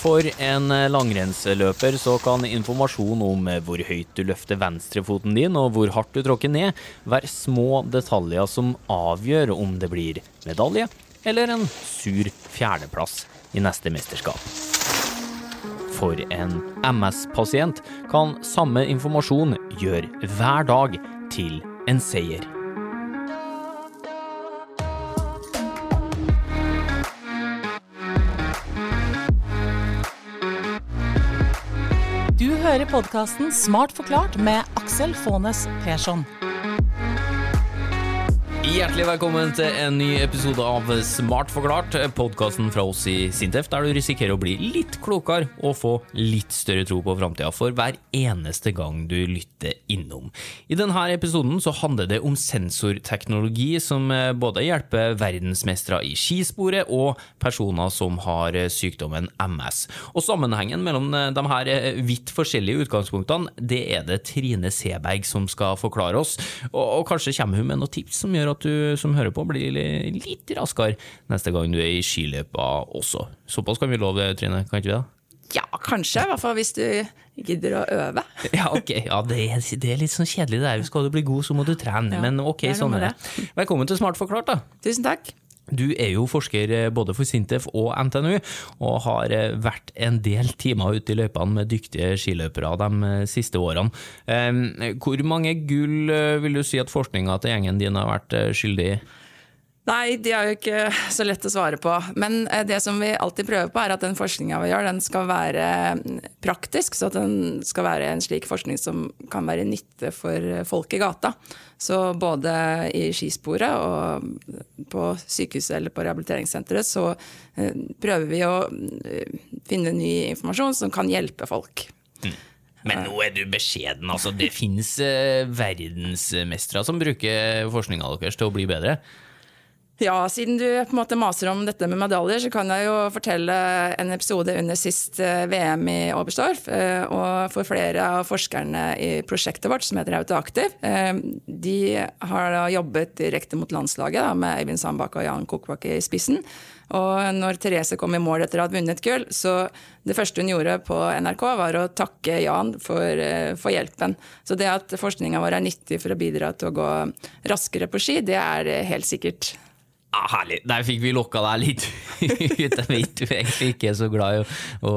For en langrennsløper så kan informasjon om hvor høyt du løfter venstrefoten din og hvor hardt du tråkker ned, være små detaljer som avgjør om det blir medalje eller en sur fjerdeplass i neste mesterskap. For en MS-pasient kan samme informasjon gjøre hver dag til en seier. Podkasten Smart forklart med Aksel Faanes Persson. Hjertelig velkommen til en ny episode av Smart forklart, podkasten fra oss i Sintef, der du risikerer å bli litt klokere og få litt større tro på framtida for hver eneste gang du lytter innom. I denne episoden så handler det om sensorteknologi som både hjelper verdensmestere i skisporet og personer som har sykdommen MS. Og sammenhengen mellom de her vidt forskjellige utgangspunktene, det er det Trine Seberg som skal forklare oss, og, og kanskje kommer hun med noen tips som gjør at du som hører på blir litt raskere neste gang du er i skiløypa også. Såpass kan vi love det, Trine, kan ikke vi det? Ja, kanskje. I hvert fall hvis du gidder å øve. Ja, ok. Ja, det, er, det er litt sånn kjedelig det er. Skal du bli god, så må du trene. Men ok, sånn er det. Velkommen til Smart forklart, da. Tusen takk. Du er jo forsker eh, både for Sintef og NTNU, og har eh, vært en del timer ute i løypene med dyktige skiløpere de eh, siste årene. Hvor mange gull vil du si at forskninga til gjengen din har vært skyldig i? Nei, det er jo ikke så lett å svare på. Men eh, det som vi alltid prøver på, er at den forskninga vi gjør, den skal være mm, praktisk. Så at den skal være en slik forskning som kan være nytte for eh, folk i gata. Så både i skisporet og på sykehuset eller på rehabiliteringssenteret så eh, prøver vi å eh, finne ny informasjon som kan hjelpe folk. Men nå er du beskjeden, altså. Det finnes eh, verdensmestere som bruker forskninga deres til å bli bedre. Ja, siden du på en måte maser om dette med medaljer, så kan jeg jo fortelle en episode under sist eh, VM i Oberstdorf. eh, Og for flere av forskerne i prosjektet vårt, som heter Autoaktiv, eh, de har da jobbet direkte mot landslaget da, med Eivind Sandbakk og Jan Kokbakke i spissen. Og når Therese kom i mål etter å ha vunnet gull, så det første hun gjorde på NRK, var å takke Jan for, for hjelpen. Så det at forskninga vår er nyttig for å bidra til å gå raskere på ski, det er helt sikkert. Ah, herlig. Der fikk vi lokka deg litt ut. Jeg vet du egentlig ikke er så glad i å, å,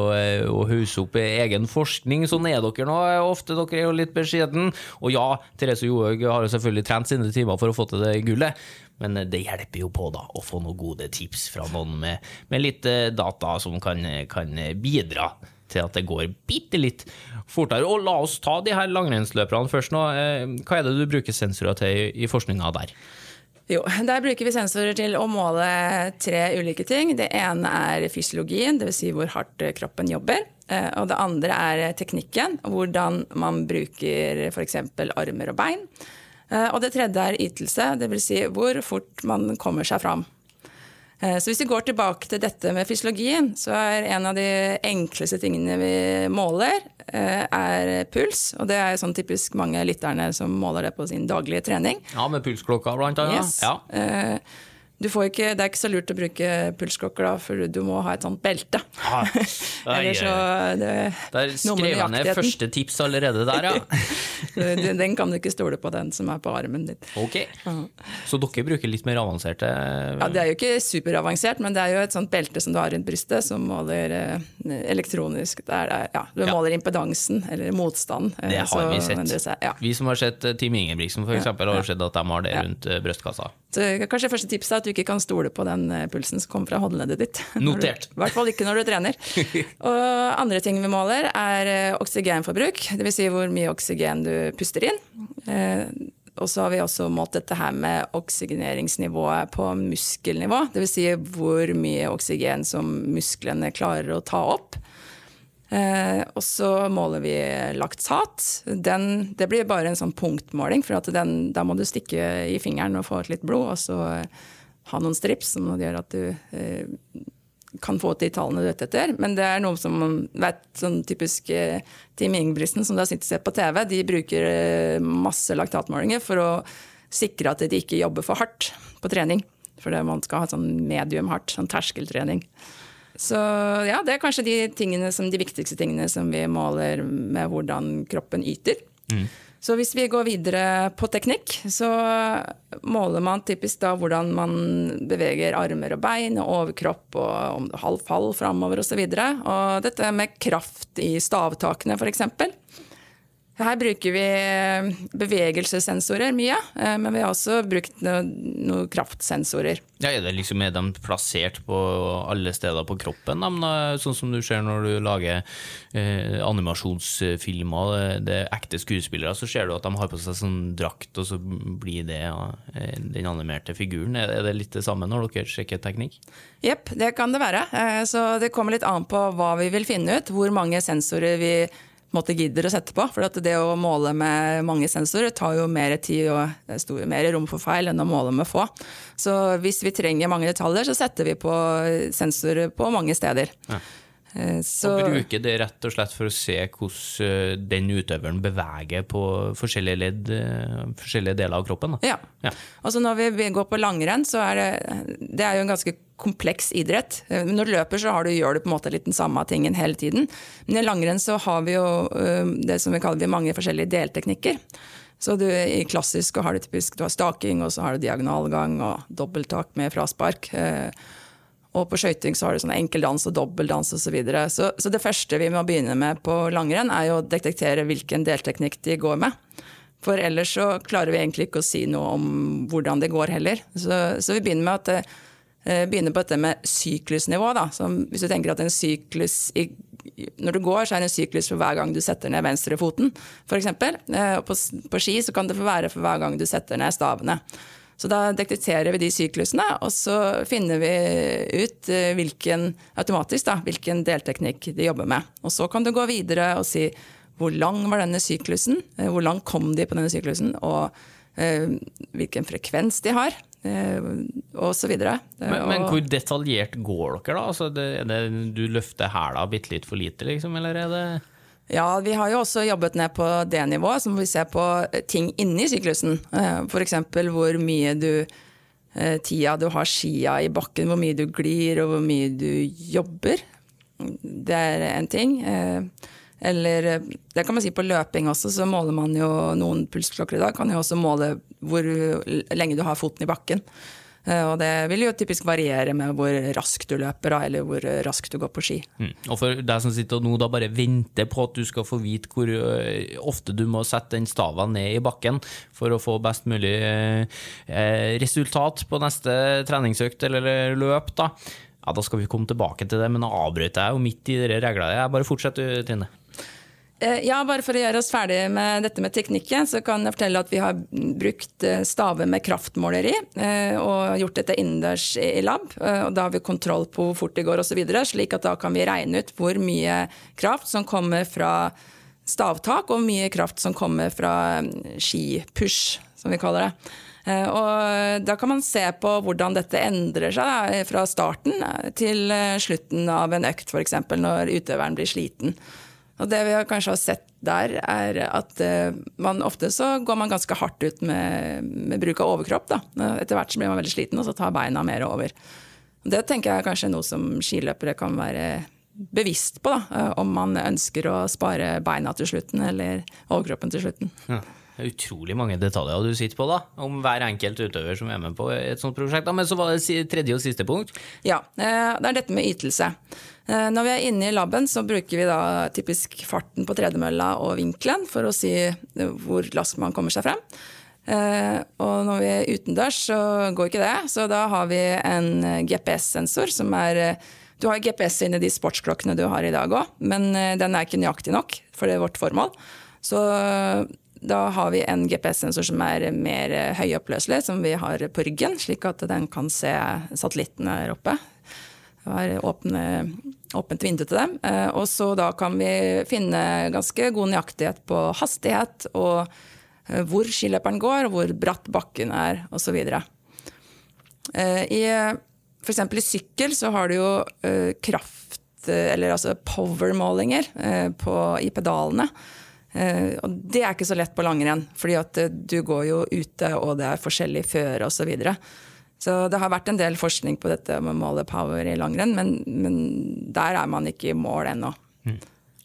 å hausse opp egen forskning. Sånn er dere nå. Ofte dere er jo litt beskjeden. Og ja, Therese Johaug har jo selvfølgelig trent sine timer for å få til det gullet. Men det hjelper jo på da å få noen gode tips fra noen med, med litt eh, data som kan, kan bidra til at det går bitte litt fortere. Og la oss ta de her langrennsløperne først nå. Eh, Hva er det du bruker sensorer til i forskninga der? Jo, Der bruker vi sensorer til å måle tre ulike ting. Det ene er fysiologien, dvs. Si hvor hardt kroppen jobber. Eh, Og det andre er teknikken, hvordan man bruker f.eks. armer og bein. Eh, Og det tredje er ytelse, dvs. Si hvor fort man kommer seg fram. Eh, Så hvis vi går tilbake til dette med fysiologien, så er en av de enkleste tingene vi måler, er puls. Og det er sånn typisk mange lytterne som måler det på sin daglige trening. Ja, med pulsklokka blant annet. Yes. Ja. Du får ikke, det er ikke så lurt å bruke pulsklokker, da, for du må ha et sånt belte. Ah, Ellers så det, Der skrev jeg ned første tips allerede der, ja. Den kan du ikke stole på, den som er på armen din. Ok. Så dere bruker litt mer avanserte Ja, Det er jo ikke superavansert, men det er jo et sånt belte som du har rundt brystet, som måler eh, elektronisk. Der er, ja, du Ja. måler impedansen, eller motstand. eh, Det har så vi sett. Ja. Vi som har sett eh, Team Ingebrigtsen, for eksempel, har sett at de har det rundt brystkassa. Så kanskje første tips er at du ikke kan stole på den eh, pulsen som kommer fra håndleddet ditt. Notert. I hvert fall ikke når du trener. Og andre ting vi måler, er eh, oksygenforbruk. Dvs. Si hvor mye oksygen du puster inn. Eh, Og så har vi også målt dette her med oksygeneringsnivået på muskelnivå. Dvs. Si hvor mye oksygen som musklene klarer å ta opp. Eh, og så måler vi laktat. Den, det blir bare en sånn punktmåling, for at den, da må du stikke i fingeren og få ut litt blod, og så ha noen strips som gjør at du eh, kan få til tallene du er ute etter. Men det er noe som vet, sånn typisk eh, Team Ingebrigtsen, som du har sett på TV, de bruker eh, masse laktatmålinger for å sikre at de ikke jobber for hardt på trening. For man skal ha sånn medium hardt, sånn terskeltrening. Så ja, det er kanskje de, tingene som, de viktigste tingene som vi måler med hvordan kroppen yter. Så hvis vi går videre på teknikk, så måler man typisk da hvordan man beveger armer og bein og overkropp og om halv fall framover osv. Og, så og dette med kraft i stavtakene, f.eks. Her bruker vi eh, bevegelsessensorer mye, eh, men vi har også brukt noen noe kraftsensorer. Ja, er, liksom, er de plassert på alle steder på kroppen? de, Sånn som du ser når du lager eh, animasjonsfilmer, det, er ekte skuespillere, så ser du at de har på seg sånn drakt, og så blir det ja, eh, den animerte figuren. Er, er det litt det samme når dere sjekker teknikk? Jepp, det kan det være. Så det kommer litt an på hva vi vil finne ut, hvor mange sensorer vi måte gidder å sette på. For det å måle med mange sensorer tar jo mer tid og stor, mer rom for feil enn å måle med få. Så hvis vi trenger mange detaljer, så setter vi på sensorer på mange steder. Ja. Eh, så, og bruke det rett og slett for å se hvordan eh, den utøveren beveger på forskjellige ledd, eh, forskjellige deler av kroppen. Ja. ja. Altså når vi går på langrenn, så er det, det er jo en ganske kompleks idrett. Når du løper, så du, gjør du på en måte litt den samme tingen hele tiden. Men i langrenn så har vi jo det som vi kaller mange forskjellige delteknikker. Så du, I klassisk har du typisk du har staking, og så har du diagonalgang og dobbelttak med fraspark. Og på skøyting har du sånn enkeldans og dobbeldans osv. Så, videre. så Så det første vi må begynne med på langrenn, er jo å detektere hvilken delteknikk de går med. For ellers så klarer vi egentlig ikke å si noe om hvordan det går heller. Så, så vi begynner med at eh, begynner på dette med syklusnivå. Da. Så hvis du tenker at en syklus i, Når du går, så er det en syklus for hver gang du setter ned venstrefoten, f.eks. Eh, på, på ski så kan det få være for hver gang du setter ned stavene. Så da detekterer vi de syklusene, og så finner vi ut eh, hvilken, automatisk da, hvilken delteknikk de jobber med. Og så kan du gå videre og si hvor lang var denne syklusen, eh, hvor langt kom de på denne syklusen, og eh, hvilken frekvens de har. Eh, og så videre. Men, men, hvor detaljert går dere, da? Altså, det, det, du løfter hæla bitte litt for lite, liksom, eller er det ja, vi har jo også jobbet ned på det nivået, så må vi se på eh, ting inni syklusen. Eh, F.eks. hvor mye du eh, Tida du har skia i bakken, hvor mye du glir og hvor mye du jobber. Det er en ting. Eller det kan man si på løping også, så måler man jo noen pulsklokker i dag. Kan jo også måle hvor lenge du har foten i bakken. Eh, og det vil jo typisk variere med hvor raskt du løper, eller hvor raskt du går på ski. Mm. Og for deg som sitter nå da bare venter på at du skal få vite hvor eh, ofte du må sette den stava ned i bakken for å få best mulig eh, resultat på neste treningsøkt eller løp, da. Ja, Da skal vi komme tilbake til det, men nå avbryter jeg jo midt i de reglene. Jeg bare fortsetter, Trine. Eh, ja, bare for å gjøre oss ferdig med dette med teknikken, så kan jeg fortelle at vi har brukt eh, staver med kraftmåleri eh, og gjort dette innendørs i lab. Og da har vi kontroll på hvor fort det går osv., slik at da kan vi regne ut hvor mye kraft som kommer fra stavtak, og hvor mye kraft som kommer fra skipush, som vi kaller det. Og da kan man se på hvordan dette endrer seg da, fra starten til slutten av en økt, f.eks. når utøveren blir sliten. Og det vi kanskje har sett der, er at uh, man ofte så går man ganske hardt ut med, med bruk av overkropp. Da. Etter hvert så blir man veldig sliten, og så tar beina mer over. Det tenker jeg er kanskje noe som skiløpere kan være bevisst på, da, eh, om man ønsker å spare beina til slutten eller overkroppen til slutten. Ja. Det er utrolig mange detaljer du sitter på da, om hver enkelt utøver som er med på et sånt prosjekt. Men så var det tredje og siste punkt? Ja, eh, det er dette med ytelse. Eh, når vi er inne i laben, så bruker vi da typisk farten på tredemølla og vinkelen for å si eh, hvor raskt man kommer seg frem. Eh, og når vi er utendørs, så går ikke det. Så da har vi en GPS-sensor som er Du har GPS inni de sportsklokkene du har i dag òg, men den er ikke nøyaktig nok for det er vårt formål. Så da har vi en GPS-sensor som er mer høyoppløselig, som vi har på ryggen, slik at den kan se satellittene her oppe. Har åpne, åpent vindu til dem. Eh, og så da kan vi finne ganske god nøyaktighet på hastighet og eh, hvor skiløperen går, og hvor bratt bakken er, osv. Eh, I f.eks. i sykkel så har du jo kraft, eller altså power-målinger i pedalene. Og det er ikke så lett på langrenn, fordi at du går jo ute, og det er forskjellig føre osv. Så, videre. Så det har vært en del forskning på dette med å måle power i langrenn, men, men der er man ikke i mål ennå.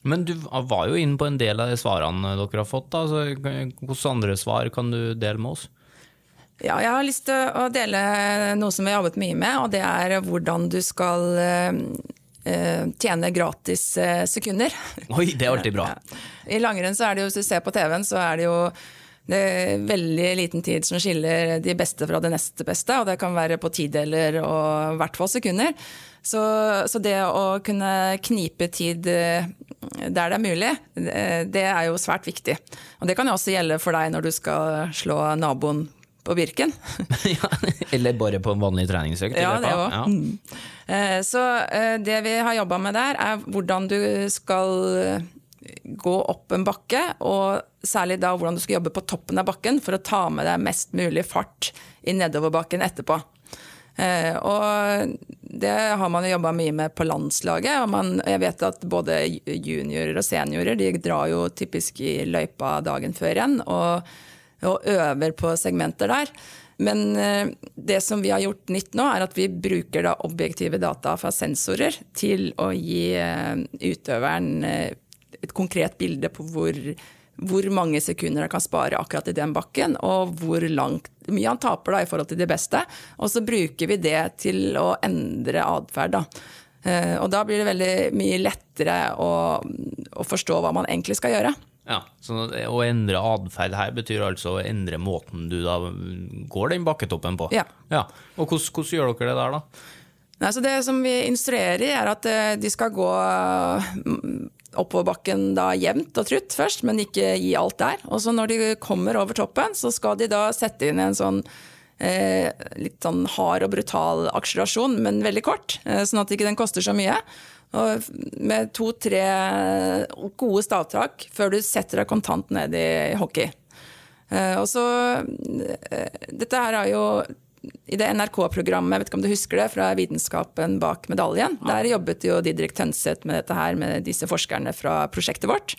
Men du var jo inne på en del av de svarene dere har fått. Da. Så, hvilke andre svar kan du dele med oss? Ja, jeg har lyst til å dele noe som vi har jobbet mye med, og det er hvordan du skal uh, tjene gratis uh, sekunder. Oi, det er alltid bra. I langrenn så er det jo, hvis du ser på TV-en, så er det jo det er veldig liten tid som skiller de beste fra det neste beste, og det kan være på tideler og i hvert fall sekunder. Så, så, det å kunne knipe tid der det er mulig, det er jo svært viktig. Og det kan jo også gjelde for deg når du skal slå naboen på Birken. ja, eller bare på en vanlig treningsøkt? Ja, det òg. Ja. Mm. Så det vi har jobba med der, er hvordan du skal gå opp en bakke, og særlig da hvordan du skal jobbe på toppen av bakken for å ta med deg mest mulig fart i nedoverbakken etterpå. Eh, og det har man jo jobba mye med på landslaget. og man, Jeg vet at både juniorer og seniorer de drar jo typisk i løypa dagen før igjen og, og øver på segmenter der. Men eh, det som vi har gjort nytt nå, er at vi bruker da objektive data fra sensorer til å gi eh, utøveren et konkret bilde på hvor, hvor mange sekunder han kan spare akkurat i den bakken, og hvor langt, mye han taper da i forhold til de beste. Og så bruker vi det til å endre atferd. Uh, og da blir det veldig mye lettere å, å, forstå hva man egentlig skal gjøre. Ja, så Å endre atferd her betyr altså å endre måten du da går den bakketoppen på? Ja. ja. Og hvordan, hvordan gjør dere det der, da? Nei, så det som vi instruerer er at eh, de skal gå oppoverbakken da jevnt og trutt først, men ikke gi alt der. Og så når de kommer over toppen, så skal de da sette inn en sånn eh, litt sånn hard og brutal akselerasjon, men veldig kort, eh, sånn at ikke den koster så mye. Og med to-tre gode stavtrakk før du setter deg kontant ned i hockey. Eh, og så eh, Dette her er jo i det NRK-programmet, jeg vet ikke om du husker det, fra Vitenskapen bak medaljen. Der jobbet jo Didrik Tønseth med dette her, med disse forskerne fra prosjektet vårt.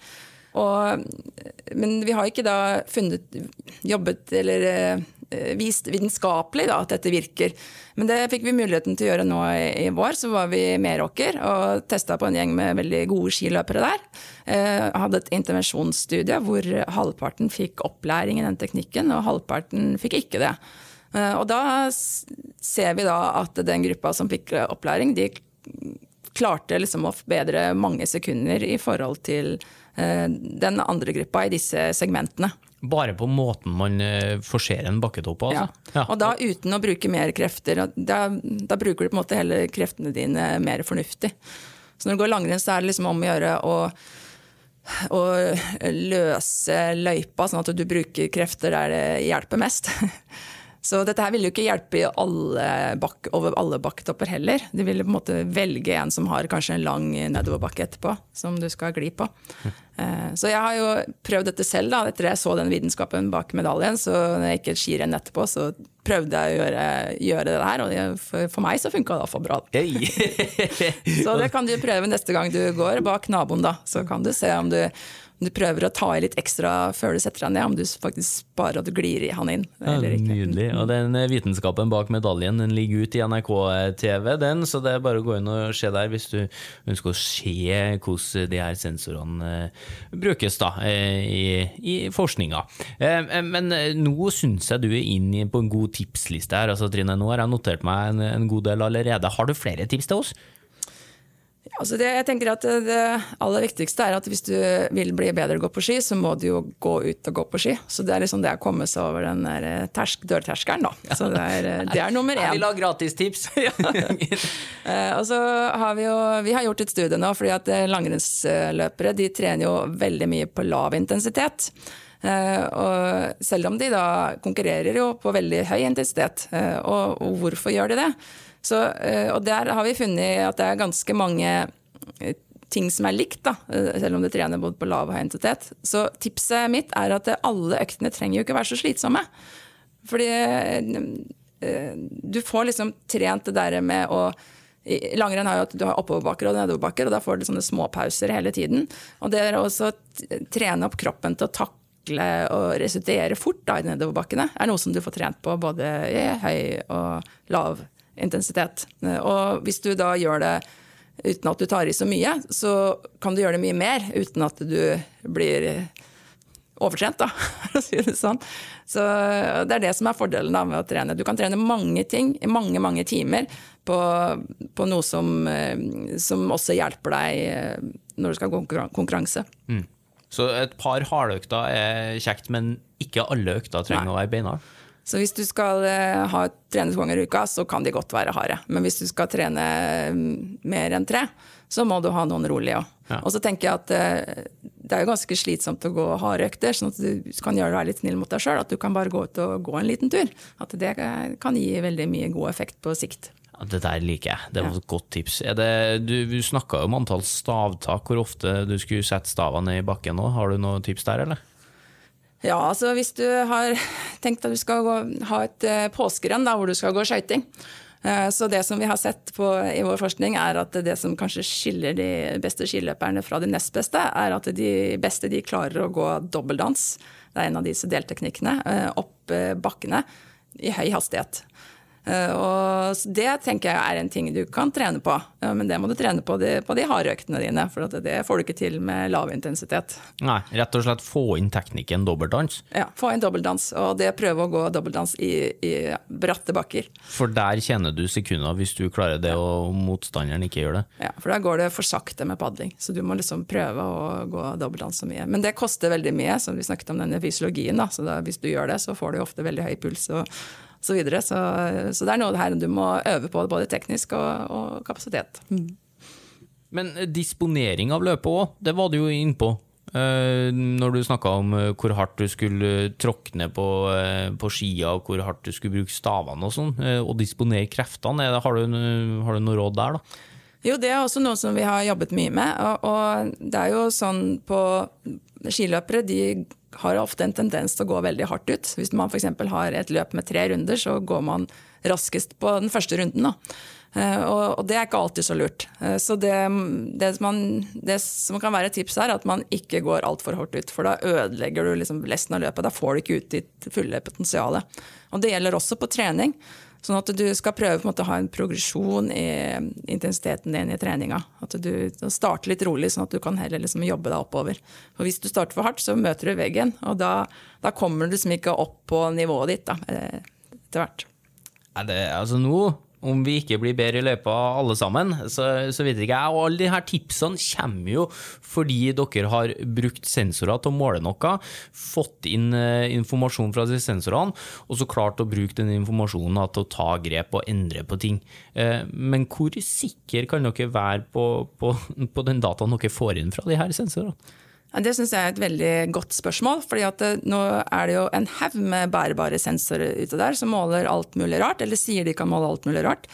Og, men vi har ikke da funnet, jobbet eller eh, vist vitenskapelig da, at dette virker. Men det fikk vi muligheten til å gjøre nå i, i vår. Så var vi i Meråker og testa på en gjeng med veldig gode skiløpere der. Eh, hadde et intervensjonsstudie hvor halvparten fikk opplæring i den teknikken, og halvparten fikk ikke det. Eh, og da ser vi da at den gruppa som fikk opplæring, de klarte liksom å forbedre mange sekunder i forhold til eh, den andre gruppa i disse segmentene. Bare på måten man eh, forserer en bakketopp på? Altså. Ja. og da uten å bruke mer krefter. Da, da, bruker du på en måte hele kreftene dine mer fornuftig. Så når du går langrenn, så er det liksom om å gjøre å, å løse løypa, sånn at du bruker krefter der det hjelper mest. Så dette her ville jo ikke hjelpe alle bak, over alle bakketopper heller. De ville på en måte velge en som har kanskje en lang nedoverbakke etterpå, som du skal gli på. Mm. Så jeg har jo prøvd dette selv, da. Etter jeg så den vitenskapen bak medaljen, så når jeg gikk et skirenn etterpå, så prøvde jeg å gjøre, gjøre det her, og for, for meg så funka det iallfall bra. Så det kan du prøve neste gang du går bak naboen, da. Så kan du se om du du prøver å ta i litt ekstra før du setter deg ned, om du faktisk sparer at du glir i han inn. Ja, nydelig. Og den eh, vitenskapen bak medaljen den ligger ute i NRK-TV, den, så det er bare å gå inn og se der hvis du ønsker å se hvordan de her sensorene eh, brukes da, eh, i, i forskninga. Men nå syns jeg du er inne på en god tipsliste her. altså Trine, Nå har jeg notert meg en, en god del allerede. Har du flere tips til oss? Altså det, jeg tenker at det aller viktigste er at hvis du vil bli bedre å gå på ski, så må du jo gå ut og gå på ski. Så det er liksom det å komme seg over den der eh, tersk, dørterskelen, da. Så det er, eh, det er nummer én. Jeg vil ha gratistips! ja. Eh, og så har vi jo vi har gjort et studie nå, fordi at langrennsløpere de trener jo veldig mye på lav intensitet. Og selv om de da konkurrerer jo på veldig høy intensitet. Og, og hvorfor gjør de det? Så, eh, og der har vi funnet at det er ganske mange eh, ting som er likt, da, eh, selv om du trener både på lav og høy intensitet. Så tipset mitt er at alle øktene trenger jo ikke være så slitsomme. Fordi du får liksom trent det der med å Langrenn har jo at du har oppoverbakker og nedoverbakker, og da får du sånne småpauser hele tiden. Og det er også å trene opp kroppen til å takle takle og restituere fort da, i nedoverbakkene, er noe som du får trent på både i høy og lav intensitet. Og hvis du da gjør det uten at du tar i så mye, så kan du gjøre det mye mer uten at du blir overtrent, da, for å si det sånn. Så det er det som er fordelen da, med å trene. Du kan trene mange ting i mange, mange timer på, på noe som, eh, som, også hjelper deg eh, når du skal ha konkurranse. Mm. Så et par hardøkter er kjekt, men ikke alle økter trenger Nei. å være beinharde? Så hvis du skal uh, ha trene to ganger i uka, så kan de godt være harde. Men hvis du skal trene mm, mer enn tre, så må du ha noen rolige òg. Ja. Og så tenker jeg at uh, det er jo ganske slitsomt å gå harde økter, sånn at du kan gjøre deg litt snill mot deg sjøl. At du kan bare gå ut og gå en liten tur. At det kan gi veldig mye god effekt på sikt. Det der liker jeg. Det var et godt tips. Det, du du snakka om antall stavtak, hvor ofte du skulle sette stavene i bakken nå. Har du noen tips der, eller? Ja, altså hvis du har tenkt at du skal gå, ha et uh, påskerenn hvor du skal gå skøyting. Uh, så det som vi har sett på, i vår forskning, er at det som kanskje skiller de beste skiløperne fra de nest beste, er at de beste de klarer å gå dobbeldans. Det er en av disse delteknikkene. Uh, opp bakkene i høy hastighet. Eh, og det tenker jeg er en ting du kan trene på, men det må du trene på de, på de harde øktene dine. For det får du ikke til med lav intensitet. Nei, rett og slett få inn teknikken dobbeldans? Ja, få inn dobbeldans. Og det prøve å gå dobbeldans i, i bratte bakker. For der tjener du sekunder hvis du klarer det og motstanderen ikke gjør det? Ja, for da går det for sakte med padling. Så du må liksom prøve å gå dobbeldans så mye. Men det koster veldig mye, som vi snakket om denne fysiologien. Da. Så da, hvis du gjør det, så får du ofte veldig høy puls. og så, videre. så, så det er noe her du må øve på, både teknisk og, og kapasitet. Mm. Men eh, disponering av løpet òg, det var du jo innpå. Uh, når du snakka om uh, hvor hardt du skulle tråkne på, uh, på skia, og hvor hardt du skulle bruke stavene og sånn, og disponere kreftene, det, har, du, har, du, noe råd der, da? Jo, det er også noe som vi har jobbet mye med. Og, og det er jo sånn på skiløpere, de har ofte en tendens til å gå veldig hardt ut. Hvis man f.eks. har et løp med tre runder, så går man raskest på den første runden. Da. og, det er ikke alltid så lurt. Uh, så det, det, som man, det, som kan være et tips er at man ikke går altfor hardt ut. For da ødelegger du liksom resten av løpet. Da får du ikke ut ditt fulle potensial. Og det gjelder også på trening. Sånn at du skal prøve å ha en progresjon i intensiteten din i treninga. At du starter litt rolig, sånn at du kan heller liksom jobbe deg oppover. For hvis du starter for hardt, så møter du veggen, og da, da kommer du liksom ikke opp på nivået ditt da, eh, etter hvert. Er det, altså nå om vi ikke blir bedre i løypa alle sammen, så, så vet ikke jeg. Og alle disse tipsene kommer jo fordi dere har brukt sensorer til å måle noe, fått inn uh, informasjon fra de sensorene, og så klart å bruke den informasjonen til å ta grep og endre på ting. Uh, men hvor sikre kan dere være på, på, på den dataen dere får inn fra de her sensorene? Det syns jeg er et veldig godt spørsmål. fordi at nå er det jo en haug med bærebare sensorer ute der som måler alt mulig rart, eller sier de kan måle alt mulig rart.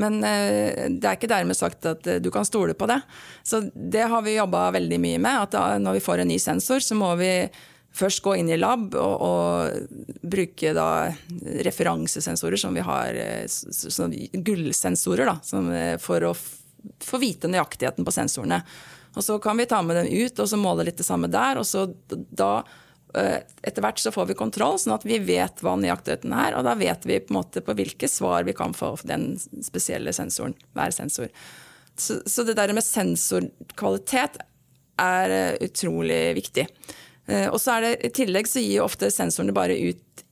Men eh, det er ikke dermed sagt at eh, du kan stole på det. Så det har vi jobba veldig mye med. at Når vi får en ny sensor, så må vi først gå inn i lab og, og bruke referansesensorer som vi har, sånn gullsensorer, da, for å få vite nøyaktigheten på sensorene. Og så kan vi ta med dem ut og så måle litt det samme der. Og så da eh, etter hvert så får vi kontroll, sånn at vi vet hva nøyaktigheten er. Og da vet vi på på hvilke svar vi kan få den spesielle sensoren, hver sensor. Så, så det der med sensorkvalitet er eh, utrolig viktig. Eh, og så er det i tillegg så gir ofte sensorene bare ut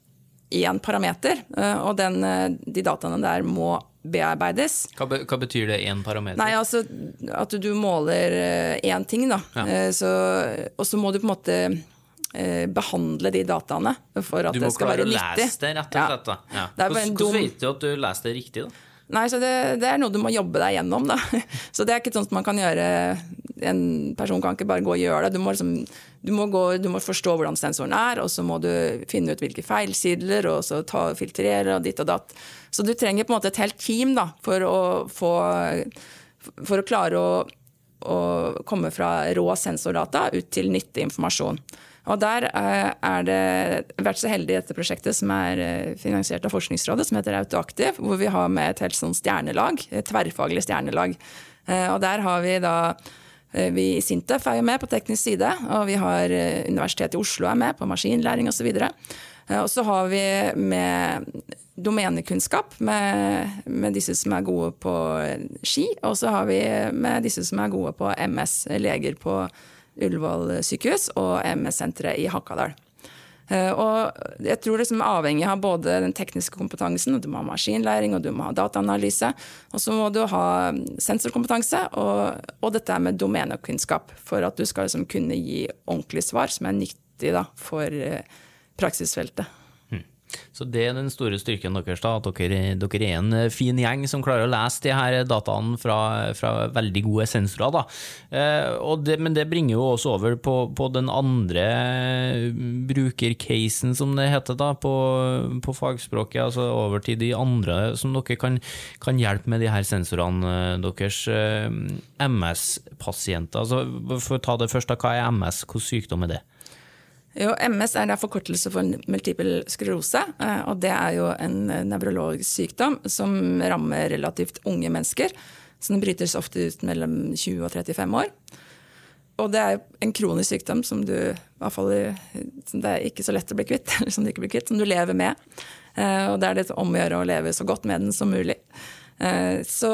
én parameter, og den, de dataene der må bearbeides. Hva, be, hva betyr det én parameter? Nei, altså At du måler én uh, ting, da. Ja. Uh, så, og så må du på en måte uh, behandle de dataene for at det skal være nyttig. Du må klare å lese det, rett og slett. Ja. Hvordan, hvordan vet du at du leser det riktig, da? Nei, så det, det, er noe du må jobbe deg gjennom, da. Så det er ikke sånn at man kan gjøre En person kan ikke bare gå og gjøre det. Du må, liksom, du må, gå, du må forstå hvordan sensoren er, og så må du finne ut hvilke feilsidler, og så ta, filtrere og ditt og datt. Så du trenger på en måte et helt team da, for å få For å klare å, å komme fra rå sensordata ut til nyttig informasjon. Og der eh, er det vært så heldig i dette prosjektet som er eh, finansiert av Forskningsrådet, som heter Autoaktiv, hvor vi har med et helt sånn stjernelag, et tverrfaglig stjernelag. Eh, og der har vi da Vi i Sintef er jo med på teknisk side, og vi har Universitetet i Oslo er med på maskinlæring osv. Og så har vi med domenekunnskap med, med disse som er gode på ski, og så har vi med disse som er gode på MS, leger på Ullevål sykehus og MS-senteret i Hakadal. Eh, Og jeg tror det som er avhengig av både den tekniske kompetansen, og du må ha maskinlæring og du må ha dataanalyse, og så må du ha sensorkompetanse og, og dette med domenekunnskap for at du skal liksom kunne gi ordentlig svar som er nyttig for eh, praksisfeltet. Så det er den store styrken deres, da, at dere, dere er en fin gjeng som klarer å lese de her dataene fra, fra veldig gode sensorer. Da. Eh, det, men det bringer jo også over på, på den andre brukercasen, som det heter da, på, på fagspråket. Altså over til de andre som dere kan, kan hjelpe med de her sensorene eh, deres. Eh, MS-pasienter. Altså, for å ta det først, da, hva er MS? Hvilken sykdom er det? Jo, MS er forkortelse for multiple sklerose, eh, og det er jo en eh, nevrologisk sykdom som rammer relativt unge mennesker. Så den brytes ofte ut mellom 20 og 35 år. Og det er en kronisk sykdom som du fall som det er ikke så lett å bli kvitt, eller som du ikke blir kvitt, som du lever med. Eh, Og det er det om å gjøre å leve så godt med den som mulig. Så,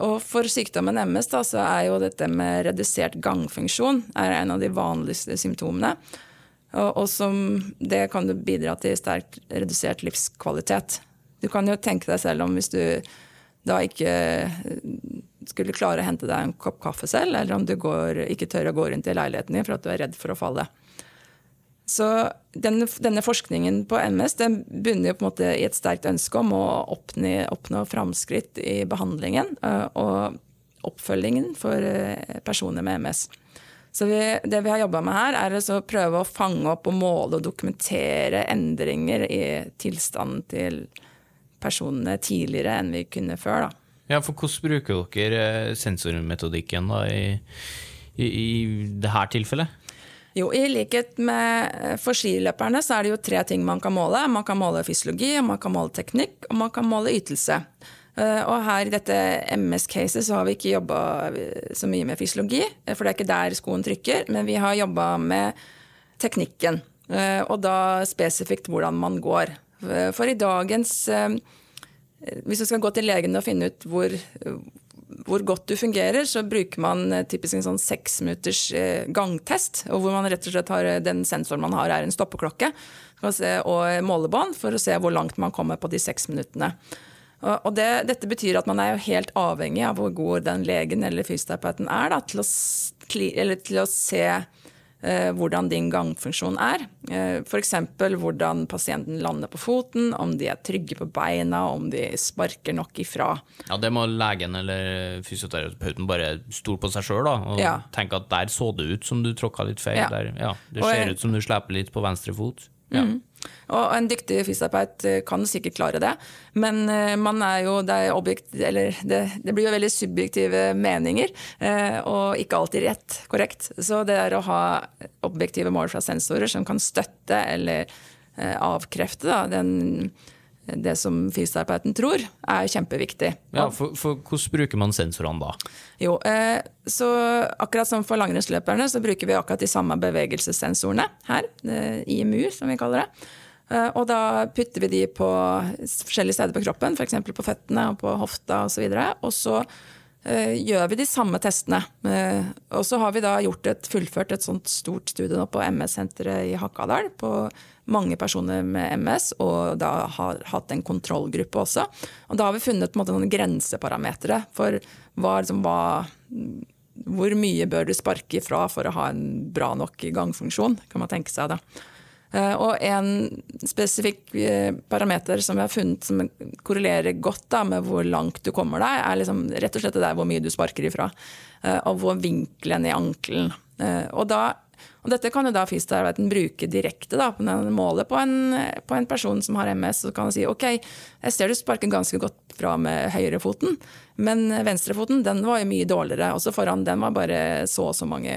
og for sykdommen MS da, så er jo dette med redusert gangfunksjon er en av de vanligste symptomene. Og, og som det kan du bidra til sterkt redusert livskvalitet. Du kan jo tenke deg selv om hvis du da ikke eh, skulle klare å hente deg en kopp kaffe selv, eller om du går, ikke tør å gå rundt i leiligheten din for at du er redd for å falle. Så denne, denne forskningen på MS den bunner jo på en måte i et sterkt ønske om å oppnå, oppnå framskritt i behandlingen eh, og oppfølgingen for eh, personer med MS. Så vi, det vi har jobba med her, er å prøve å fange opp og måle og dokumentere endringer i tilstanden til personene tidligere enn vi kunne før. Da. Ja, for hvordan bruker dere eh, sensormetodikken da, i, i, i dette tilfellet? Jo, I likhet med for skiløperne så er det jo tre ting man kan måle. Man kan måle fysiologi, man kan måle teknikk, og man kan måle ytelse. Eh, Og her i dette MS-caset så har vi ikke jobba så mye med fysiologi, eh, for det er ikke der skoen trykker, men vi har jobba med teknikken. eh, Og da spesifikt hvordan man går. Eh, For i dagens eh, Hvis du skal gå til legen og finne ut hvor, hvor godt du fungerer, så bruker man eh, typisk en sånn seks minutters eh, gangtest, og hvor man rett og slett har eh, den sensoren man har er en stoppeklokke og målebånd for å se hvor langt man kommer på de seks minuttene. Og, det, dette betyr at man er jo helt avhengig av hvor god den legen eller fysioterapeuten er da, til, å, eller til å se eh, hvordan din gangfunksjon er. Eh, F.eks. hvordan pasienten lander på foten, om de er trygge på beina, om de sparker nok ifra. Ja, Det må legen eller fysioterapeuten bare stole på seg sjøl og Ja. tenke at der så det ut som du tråkka litt feil. Ja. Der, ja, det ser og, ut som du sleper litt på venstre fot. Ja. Og en dyktig fysioterapeut eh, kan sikkert klare det, men eh, jo, det, objekt, det, det blir jo veldig subjektive meninger, eh, og ikke alltid rett korrekt. Så det er å ha objektive mål fra sensorer som kan støtte eller avkrefte da, den, det som fysioterapeuten tror, er kjempeviktig. Ja, for, for hvordan bruker man sensorene da? Jo, eh, så akkurat som for langrennsløperne så bruker vi akkurat de samme bevegelsessensorene her, eh, IMU som vi kaller det. Eh, og da putter vi de på forskjellige steder på kroppen, f.eks. på føttene og på hofta osv. Og, så videre. og så gjør vi de samme testene. Eh, og så har vi da et, fullført et sånt stort studie nå på MS-senteret i Hakadal på mange personer med MS, og da har hatt en kontrollgruppe også. Og da har vi funnet måte, noen grenseparametere for hva, liksom, hva hvor mye bør du sparke ifra for å ha en bra nok gangfunksjon, kan man tenke seg da. Eh, Og en spesifikk eh, parameter som vi har funnet som korrelerer godt da, med hvor langt du kommer deg, er liksom rett og slett det der hvor mye du sparker ifra. eh, Og hvor vinkelen i ankelen. Og, da, og dette kan jo da fysioterapeuten bruke direkte da, på den målet på en, på en person som har MS. Så kan han si ok, jeg ser du sparker ganske godt fra med høyrefoten, men venstrefoten den var jo mye dårligere. Også foran den var bare så og så mange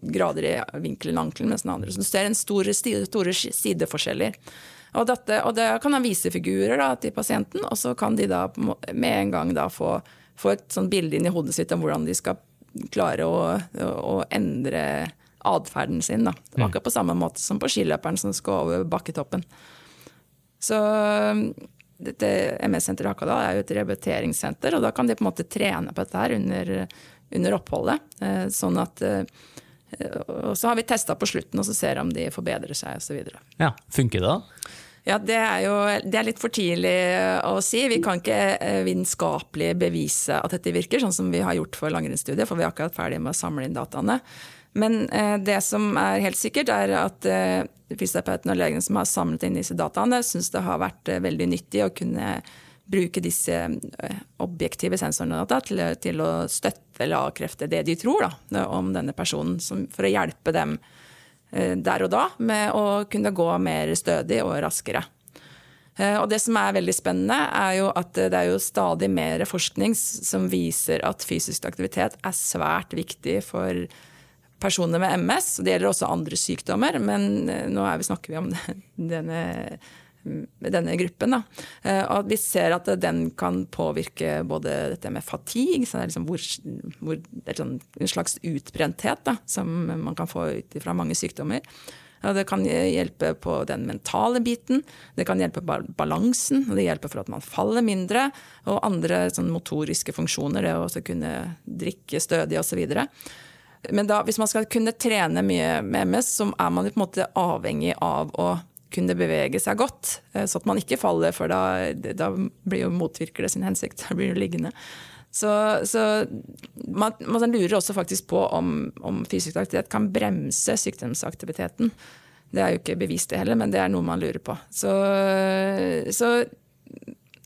grader i vinkelen i ankelen, mens den andre. Så du ser en store, store sideforskjeller. Og, dette, og det kan han vise figurer da, til pasienten, og så kan de da med en gang da få, få et sånt bilde inn i hodet sitt om hvordan de skal klare å, å endre atferden sin. Da. Akkurat på samme måte som på skiløperen som skal over bakketoppen. Så dette MS-senteret Hakadal er jo et rehabiliteringssenter, og da kan de på en måte trene på dette her under, under oppholdet. Eh, sånn at eh, Og så har vi testa på slutten, og så ser om de forbedrer seg osv. Ja, Funker det da? Ja, det er jo det er litt for tidlig å si. Vi kan ikke eh, vitenskapelig bevise at dette virker, sånn som vi har gjort for langrennsstudiet, for vi er akkurat ferdig med å samle inn dataene. Men eh, det som er helt sikkert, er at eh, fysioterapeutene og legene som har samlet inn disse dataene, syns det har vært eh, veldig nyttig å kunne bruke disse eh, objektive sensorene da, til, til, å støtte eller avkrefte det de tror da, om denne personen, som, for å hjelpe dem eh, der og da med å kunne gå mer stødig og raskere. Eh, og det som er veldig spennende, er jo at det er jo stadig mer forskning som viser at fysisk aktivitet er svært viktig for personer med MS. Det gjelder også andre sykdommer, men nå vi, snakker vi om denne, denne gruppen. Da. Eh, og vi ser at den kan påvirke både dette med fatigue, så det er liksom hvor, hvor, det er sånn en slags utbrenthet da, som man kan få ut fra mange sykdommer. Og det kan hjelpe på den mentale biten, det kan hjelpe på balansen, og det hjelper for at man faller mindre, og andre sånn motoriske funksjoner, det å kunne drikke stødig osv. Men da, hvis man skal kunne trene mye med MS, så er man på en måte avhengig av å kunne bevege seg godt, eh, så at man ikke faller, for da, da blir jo motvirker det sin hensikt. Da blir det liggende. Så, så man, man, lurer også faktisk på om, om fysisk aktivitet kan bremse sykdomsaktiviteten. Det er jo ikke bevist det heller, men det er noe man lurer på. Så, så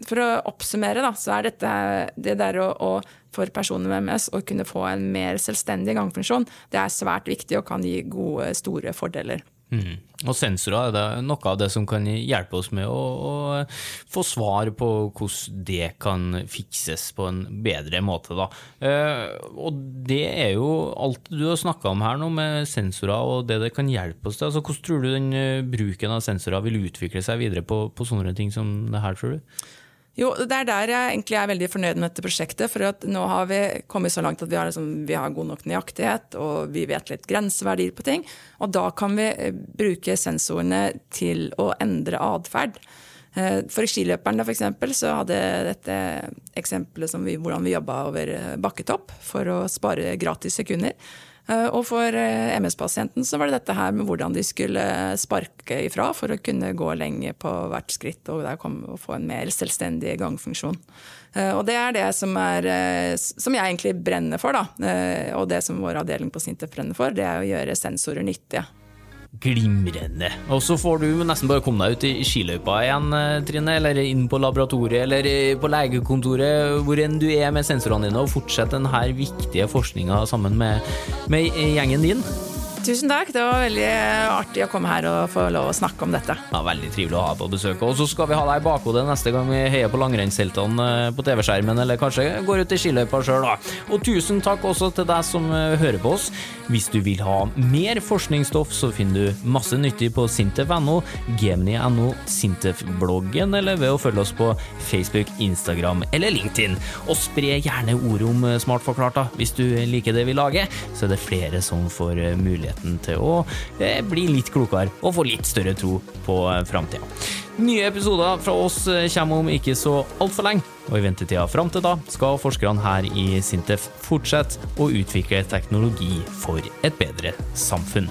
for å oppsummere, da, så er dette det der å, å, for personer med MS å kunne få en mer selvstendig gangfunksjon, det er svært viktig og kan gi gode, store fordeler. Mm. Og sensorer er noe av det som kan hjelpe oss med å, å, få svar på hvordan det kan fikses på en bedre måte. Da. Eh, og det er jo alt du har snakka om her nå med sensorer og det det kan hjelpe oss til. Altså, hvordan tror du den eh, bruken av sensorer vil utvikle seg videre på, på sånne ting som det her, tror du? Jo, Det er der jeg egentlig er veldig fornøyd med dette prosjektet. For nå har vi kommet så langt at vi har, liksom, vi har, god nok nøyaktighet, og vi vet litt grenseverdier på ting. Og da kan vi eh, bruke sensorene til å endre atferd. Eh, for skiløperne eksempel, så hadde dette eksempelet som vi, hvordan vi jobba over eh, bakketopp for å spare gratis sekunder. Eh, og for eh, MS-pasienten så var det dette her med hvordan de skulle sparke ifra for å kunne gå lenge på hvert skritt og der komme og få en mer selvstendig gangfunksjon. Eh, og det er det som, er, som jeg egentlig brenner for, da. Og det som vår avdeling på Sintef brenner for, det er å gjøre sensorer nyttige. Glimrende. Og så får du nesten bare komme deg ut i skiløypa igjen, eh, Trine, eller inn på laboratoriet eller på legekontoret, hvor enn du er med sensorene dine, og fortsette denne viktige forskninga sammen med, med gjengen din. Tusen takk. Det var veldig artig å komme her og få lov å snakke om dette. Ja, Veldig trivelig å ha på besøk. Og så skal vi ha deg i bakhodet neste gang vi heier på langrennsheltene eh, på TV-skjermen, eller kanskje går ut i skiløypa sjøl, da. Og tusen takk også til deg som eh, hører på oss. Hvis du vil ha mer forskningsstoff, så finner du masse nyttig på sintef.no, gemini.no, Sintef-bloggen, eller ved å følge oss på Facebook, Instagram eller LinkedIn. Og spre gjerne ordet om eh, Smart forklart, da. Hvis du liker det vi lager, så er det flere som får mulighet muligheten til å eh, bli litt klokere og få litt større tro på eh, framtida. Nye episoder fra oss eh, kommer om ikke så altfor lenge, og i ventetida fram til da skal forskerne her i Sintef fortsette å utvikle teknologi for et bedre samfunn.